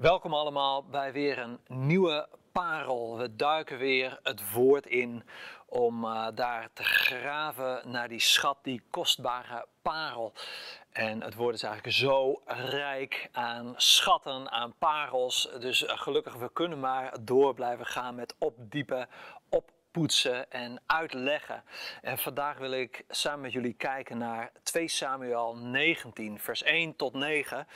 Welkom allemaal bij weer een nieuwe parel. We duiken weer het woord in om uh, daar te graven naar die schat, die kostbare parel. En het woord is eigenlijk zo rijk aan schatten, aan parels. Dus uh, gelukkig, we kunnen maar door blijven gaan met opdiepen, oppoetsen en uitleggen. En vandaag wil ik samen met jullie kijken naar 2 Samuel 19, vers 1 tot 9.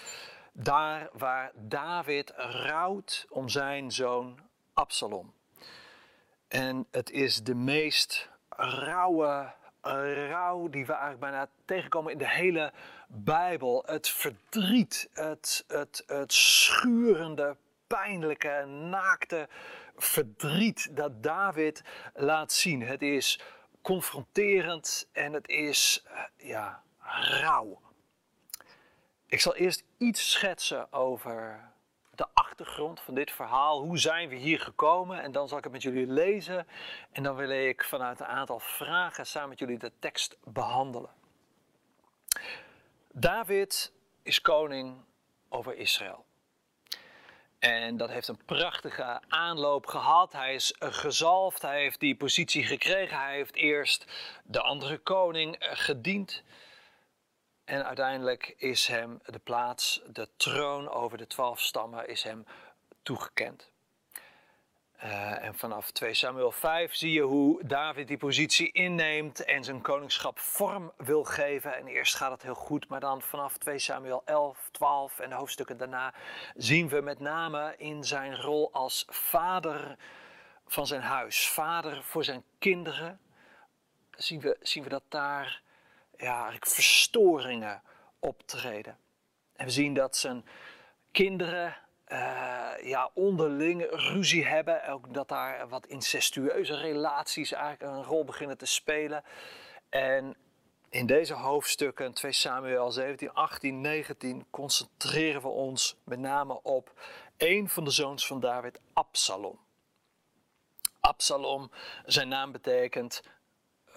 Daar waar David rouwt om zijn zoon Absalom. En het is de meest rauwe rouw die we eigenlijk bijna tegenkomen in de hele Bijbel. Het verdriet, het, het, het schurende, pijnlijke, naakte verdriet dat David laat zien. Het is confronterend en het is ja, rauw. Ik zal eerst iets schetsen over de achtergrond van dit verhaal. Hoe zijn we hier gekomen? En dan zal ik het met jullie lezen. En dan wil ik vanuit een aantal vragen samen met jullie de tekst behandelen. David is koning over Israël. En dat heeft een prachtige aanloop gehad. Hij is gezalfd, hij heeft die positie gekregen. Hij heeft eerst de andere koning gediend. En uiteindelijk is hem de plaats, de troon over de twaalf stammen, is hem toegekend. Uh, en vanaf 2 Samuel 5 zie je hoe David die positie inneemt en zijn koningschap vorm wil geven. En eerst gaat het heel goed, maar dan vanaf 2 Samuel 11, 12 en de hoofdstukken daarna zien we met name in zijn rol als vader van zijn huis, vader voor zijn kinderen, zien we, zien we dat daar ja, eigenlijk verstoringen optreden. En we zien dat zijn kinderen uh, ja, onderling ruzie hebben. Ook dat daar wat incestueuze relaties eigenlijk een rol beginnen te spelen. En in deze hoofdstukken, 2 Samuel 17, 18, 19, concentreren we ons met name op een van de zoons van David, Absalom. Absalom, zijn naam betekent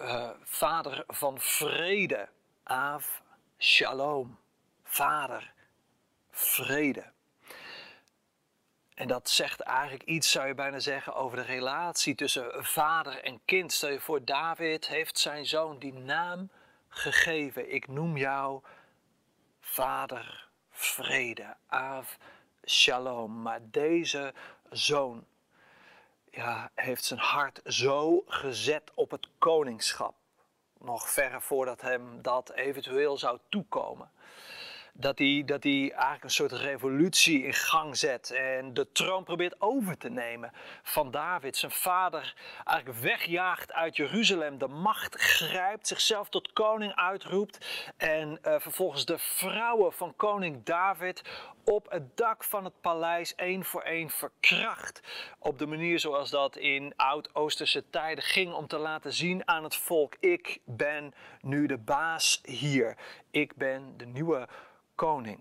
uh, vader van vrede. Av Shalom. Vader, vrede. En dat zegt eigenlijk iets, zou je bijna zeggen, over de relatie tussen vader en kind. Stel je voor, David heeft zijn zoon die naam gegeven. Ik noem jou vader, vrede, Av Shalom. Maar deze zoon ja, heeft zijn hart zo gezet op het koningschap. Nog verre voordat hem dat eventueel zou toekomen dat hij, dat hij eigenlijk een soort revolutie in gang zet en de troon probeert over te nemen van David. Zijn vader eigenlijk wegjaagt uit Jeruzalem, de macht grijpt, zichzelf tot koning uitroept en uh, vervolgens de vrouwen van koning David op het dak van het paleis één voor één verkracht. Op de manier zoals dat in oud-Oosterse tijden ging om te laten zien aan het volk, ik ben nu de baas hier. Ik ben de nieuwe koning.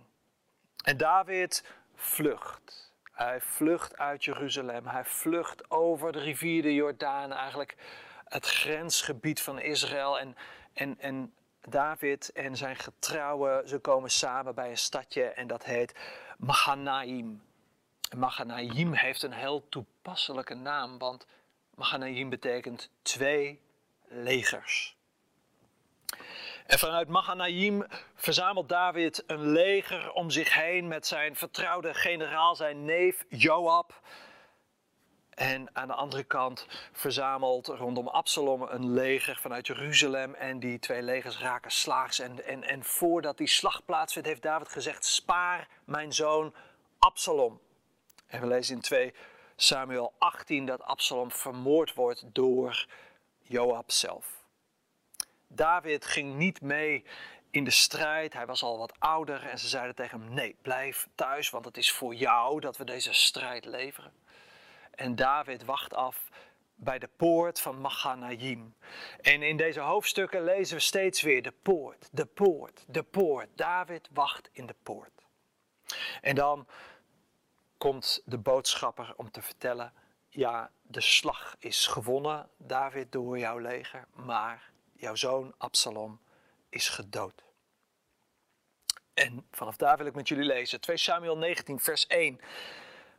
En David vlucht. Hij vlucht uit Jeruzalem. Hij vlucht over de rivier de Jordaan, eigenlijk het grensgebied van Israël. En, en, en David en zijn getrouwen, ze komen samen bij een stadje en dat heet Mahanaim. Mahanaim heeft een heel toepasselijke naam, want Mahanaim betekent twee legers. En vanuit Mahanaim verzamelt David een leger om zich heen met zijn vertrouwde generaal, zijn neef Joab. En aan de andere kant verzamelt rondom Absalom een leger vanuit Jeruzalem. En die twee legers raken slaags. En, en, en voordat die slag plaatsvindt, heeft David gezegd: Spaar mijn zoon Absalom. En we lezen in 2 Samuel 18 dat Absalom vermoord wordt door Joab zelf. David ging niet mee in de strijd. Hij was al wat ouder en ze zeiden tegen hem: Nee, blijf thuis, want het is voor jou dat we deze strijd leveren. En David wacht af bij de poort van Machanaim. En in deze hoofdstukken lezen we steeds weer de poort, de poort, de poort. David wacht in de poort. En dan komt de boodschapper om te vertellen: Ja, de slag is gewonnen, David, door jouw leger, maar jouw zoon Absalom is gedood. En vanaf daar wil ik met jullie lezen. 2 Samuel 19, vers 1.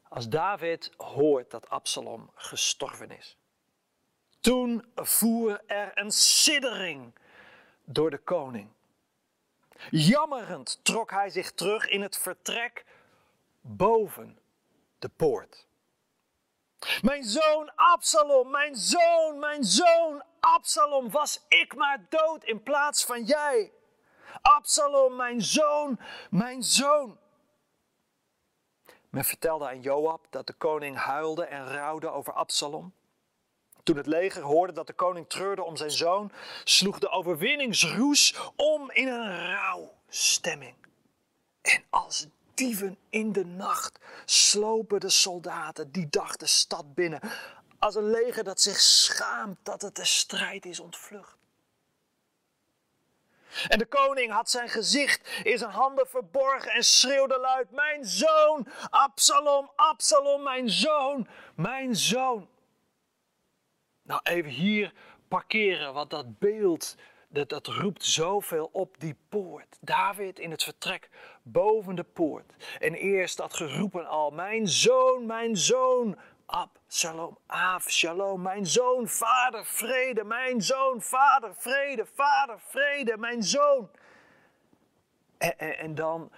Als David hoort dat Absalom gestorven is. Toen voer er een siddering door de koning. Jammerend trok hij zich terug in het vertrek boven de poort. Mijn zoon Absalom, mijn zoon, mijn zoon Absalom, was ik maar dood in plaats van jij. Absalom, mijn zoon, mijn zoon. Men vertelde aan Joab dat de koning huilde en rouwde over Absalom. Toen het leger hoorde dat de koning treurde om zijn zoon, sloeg de overwinningsroes om in een rouwstemming. En als dieven in de nacht slopen de soldaten die dag de stad binnen, als een leger dat zich schaamt dat het de strijd is ontvlucht. En de koning had zijn gezicht in zijn handen verborgen en schreeuwde luid: Mijn zoon, Absalom, Absalom, mijn zoon, mijn zoon. Nou, even hier parkeren, want dat beeld, dat, dat roept zoveel op die poort. David in het vertrek boven de poort. En eerst dat geroepen al: Mijn zoon, mijn zoon, Absalom, Shalom, mijn zoon, vader, vrede, mijn zoon, vader, vrede, vader, vrede, mijn zoon. En, en, en dan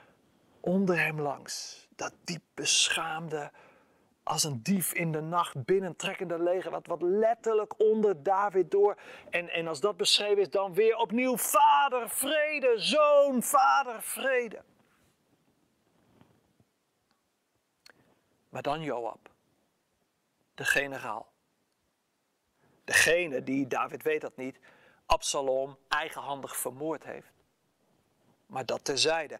onder hem langs, dat diep beschaamde, als een dief in de nacht binnentrekkende leger, wat, wat letterlijk onder David door. En, en als dat beschreven is, dan weer opnieuw vader, vrede, zoon, vader, vrede. Maar dan Joab de generaal. Degene die, David weet dat niet, Absalom eigenhandig vermoord heeft. Maar dat terzijde.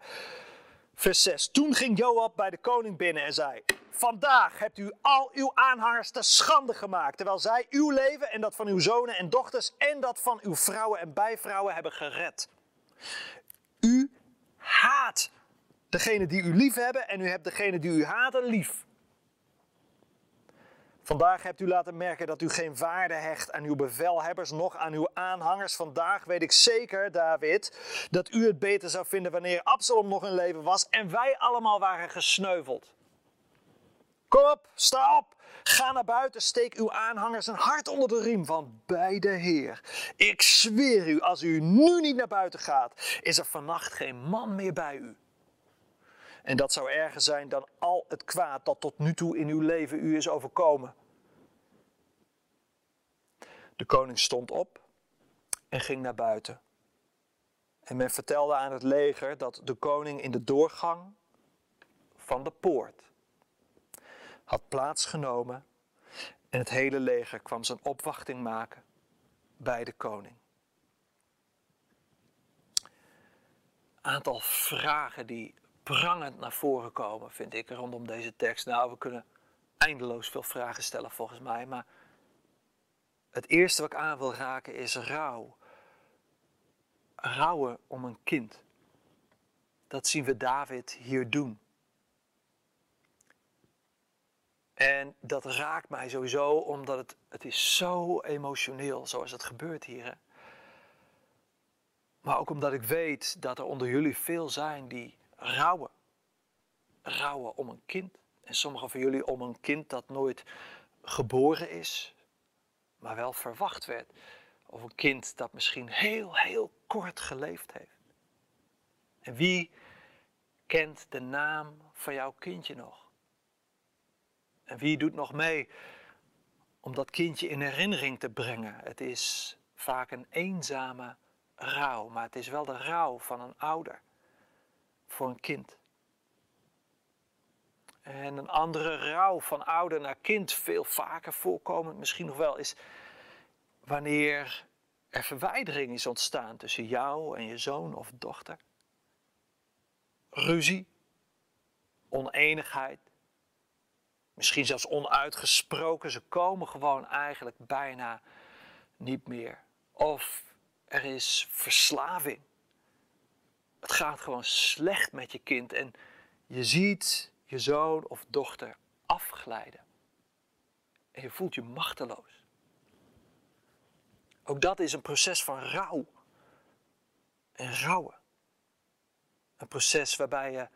Vers 6. Toen ging Joab bij de koning binnen en zei: Vandaag hebt u al uw aanhangers te schande gemaakt, terwijl zij uw leven en dat van uw zonen en dochters en dat van uw vrouwen en bijvrouwen hebben gered. U haat degene die u lief hebben en u hebt degene die u haten lief. Vandaag hebt u laten merken dat u geen waarde hecht aan uw bevelhebbers, nog aan uw aanhangers. Vandaag weet ik zeker, David, dat u het beter zou vinden wanneer Absalom nog in leven was en wij allemaal waren gesneuveld. Kom op, sta op, ga naar buiten, steek uw aanhangers een hart onder de riem van bij de Heer. Ik zweer u, als u nu niet naar buiten gaat, is er vannacht geen man meer bij u. En dat zou erger zijn dan al het kwaad dat tot nu toe in uw leven u is overkomen. De koning stond op en ging naar buiten. En men vertelde aan het leger dat de koning in de doorgang van de poort had plaatsgenomen en het hele leger kwam zijn opwachting maken bij de koning. Aantal vragen die prangend naar voren komen, vind ik, rondom deze tekst. Nou, we kunnen eindeloos veel vragen stellen volgens mij, maar het eerste wat ik aan wil raken is rouw. Rouwen om een kind. Dat zien we David hier doen. En dat raakt mij sowieso omdat het, het is zo emotioneel zoals het gebeurt hier. Maar ook omdat ik weet dat er onder jullie veel zijn die rouwen. Rouwen om een kind. En sommigen van jullie om een kind dat nooit geboren is, maar wel verwacht werd. Of een kind dat misschien heel, heel kort geleefd heeft. En wie kent de naam van jouw kindje nog? En wie doet nog mee om dat kindje in herinnering te brengen? Het is vaak een eenzame rouw, maar het is wel de rouw van een ouder voor een kind. En een andere rouw van ouder naar kind, veel vaker voorkomend misschien nog wel, is wanneer er verwijdering is ontstaan tussen jou en je zoon of dochter. Ruzie, oneenigheid, misschien zelfs onuitgesproken, ze komen gewoon eigenlijk bijna niet meer. Of er is verslaving. Het gaat gewoon slecht met je kind en je ziet je zoon of dochter afglijden. En je voelt je machteloos. Ook dat is een proces van rouw. En rouwen. Een proces waarbij je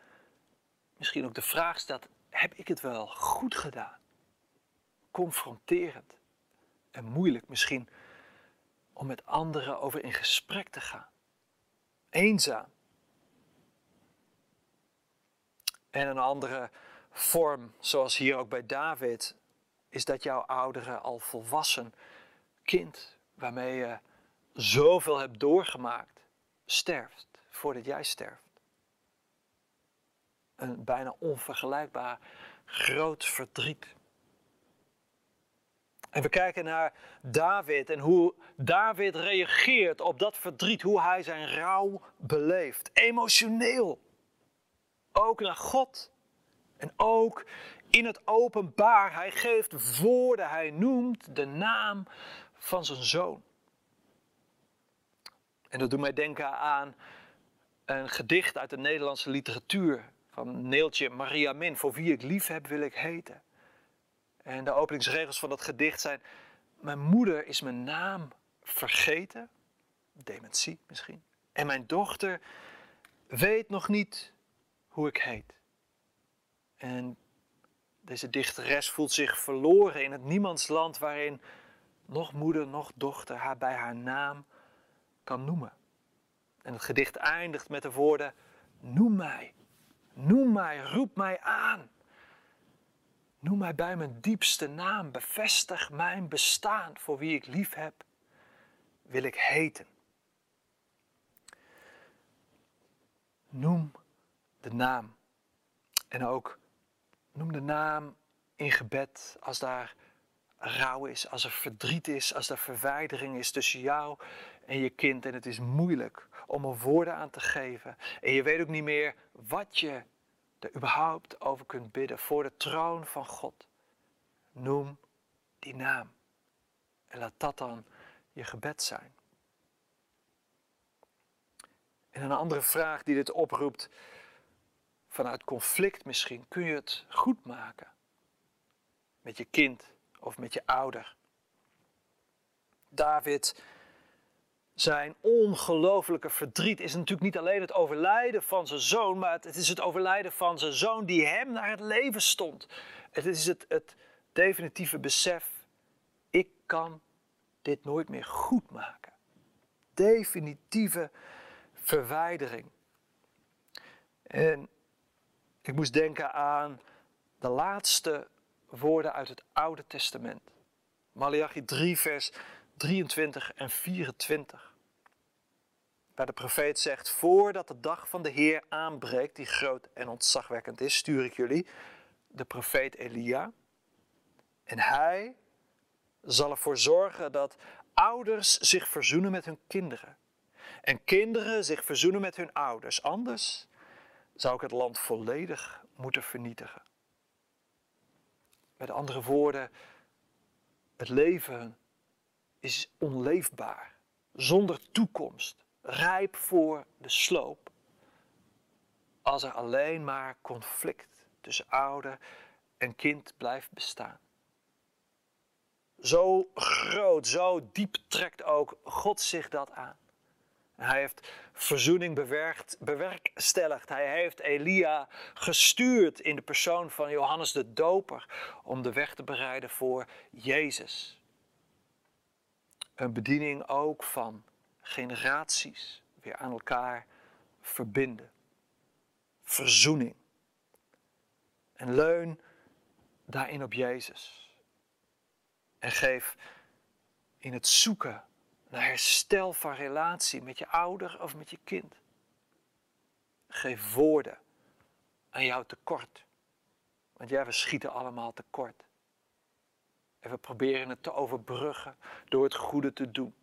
misschien ook de vraag stelt: heb ik het wel goed gedaan? Confronterend en moeilijk misschien om met anderen over in gesprek te gaan. Eenzaam. En een andere vorm, zoals hier ook bij David, is dat jouw oudere al volwassen kind, waarmee je zoveel hebt doorgemaakt, sterft voordat jij sterft. Een bijna onvergelijkbaar groot verdriet. En we kijken naar David en hoe David reageert op dat verdriet, hoe hij zijn rouw beleeft. Emotioneel. Ook naar God. En ook in het openbaar. Hij geeft woorden, hij noemt de naam van zijn zoon. En dat doet mij denken aan een gedicht uit de Nederlandse literatuur van Neeltje Maria Min. Voor wie ik lief heb, wil ik heten. En de openingsregels van dat gedicht zijn: Mijn moeder is mijn naam vergeten, dementie misschien. En mijn dochter weet nog niet hoe ik heet. En deze dichteres voelt zich verloren in het niemandsland waarin nog moeder, nog dochter haar bij haar naam kan noemen. En het gedicht eindigt met de woorden: Noem mij, noem mij, roep mij aan. Noem mij bij mijn diepste naam, bevestig mijn bestaan voor wie ik lief heb, wil ik heten. Noem de naam. En ook noem de naam in gebed als daar rouw is, als er verdriet is, als er verwijdering is tussen jou en je kind. En het is moeilijk om er woorden aan te geven. En je weet ook niet meer wat je er überhaupt over kunt bidden voor de troon van God. Noem die naam. En laat dat dan je gebed zijn. En een andere vraag die dit oproept, vanuit conflict misschien, kun je het goed maken met je kind of met je ouder? David zijn ongelofelijke verdriet is natuurlijk niet alleen het overlijden van zijn zoon, maar het is het overlijden van zijn zoon die hem naar het leven stond. Het is het, het definitieve besef, ik kan dit nooit meer goed maken. Definitieve verwijdering. En ik moest denken aan de laatste woorden uit het Oude Testament. Malachi 3, vers 23 en 24. Waar de profeet zegt: Voordat de dag van de Heer aanbreekt, die groot en ontzagwekkend is, stuur ik jullie de profeet Elia. En hij zal ervoor zorgen dat ouders zich verzoenen met hun kinderen. En kinderen zich verzoenen met hun ouders. Anders zou ik het land volledig moeten vernietigen. Met andere woorden, het leven is onleefbaar, zonder toekomst, rijp voor de sloop. Als er alleen maar conflict tussen ouder en kind blijft bestaan. Zo groot, zo diep trekt ook God zich dat aan. Hij heeft verzoening bewerkt, bewerkstelligd. Hij heeft Elia gestuurd in de persoon van Johannes de Doper om de weg te bereiden voor Jezus. Een bediening ook van generaties weer aan elkaar verbinden. Verzoening. En leun daarin op Jezus. En geef in het zoeken naar herstel van relatie met je ouder of met je kind. Geef woorden aan jouw tekort. Want ja, we schieten allemaal tekort. En we proberen het te overbruggen door het goede te doen.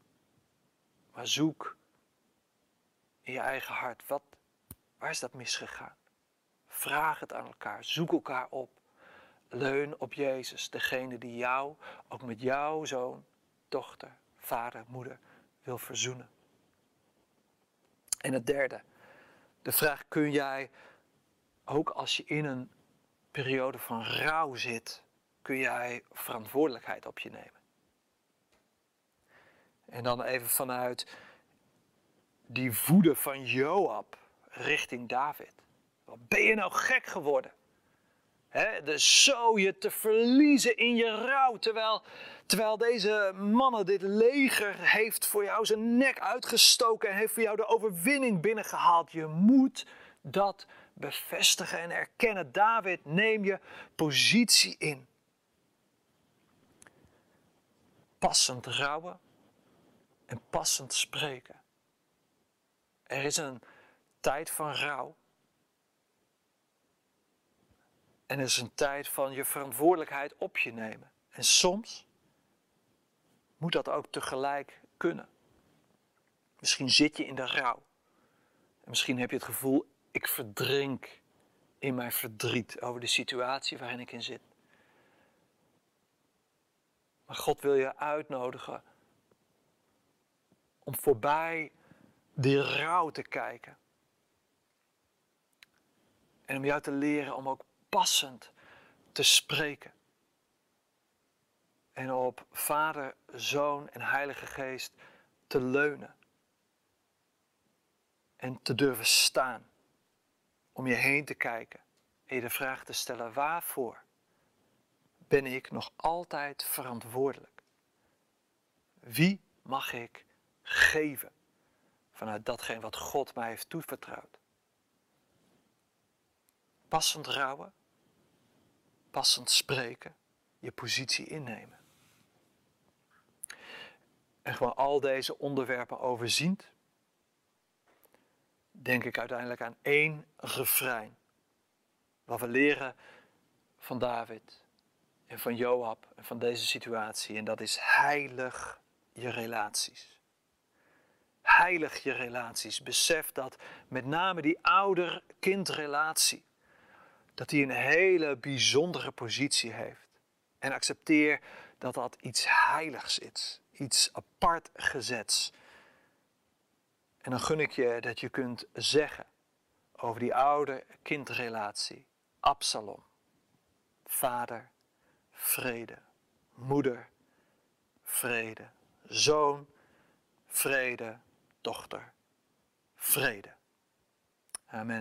Maar zoek in je eigen hart, wat, waar is dat misgegaan? Vraag het aan elkaar, zoek elkaar op. Leun op Jezus, degene die jou, ook met jouw zoon, dochter, vader, moeder wil verzoenen. En het derde, de vraag: kun jij ook als je in een periode van rouw zit, kun jij verantwoordelijkheid op je nemen? En dan even vanuit die woede van Joab. richting David. Wat ben je nou gek geworden? He, dus zo je te verliezen in je rouw, terwijl, terwijl deze mannen, dit leger, heeft voor jou zijn nek uitgestoken en heeft voor jou de overwinning binnengehaald. Je moet dat bevestigen en erkennen. David, neem je positie in. Passend rouwen en passend spreken. Er is een tijd van rouw. En er is een tijd van je verantwoordelijkheid op je nemen. En soms moet dat ook tegelijk kunnen. Misschien zit je in de rouw. En misschien heb je het gevoel, ik verdrink in mijn verdriet over de situatie waarin ik in zit. Maar God wil je uitnodigen om voorbij die rouw te kijken. En om jou te leren om ook passend te spreken. En op Vader, Zoon en Heilige Geest te leunen. En te durven staan. Om je heen te kijken. En je de vraag te stellen: waarvoor ben ik nog altijd verantwoordelijk? Wie mag ik geven vanuit datgene wat God mij heeft toevertrouwd? Passend rouwen, passend spreken, je positie innemen. En gewoon al deze onderwerpen overziend, denk ik uiteindelijk aan één refrein. Wat we leren van David en van Joab en van deze situatie. En dat is heilig je relaties. Heilig je relaties. Besef dat met name die ouder-kindrelatie, dat die een hele bijzondere positie heeft. En accepteer dat dat iets heiligs is. Iets apart gezets. En dan gun ik je dat je kunt zeggen over die ouder-kindrelatie. Absalom. Vader, vrede. Moeder, vrede. Zoon, vrede. Dochter, vrede. Amen.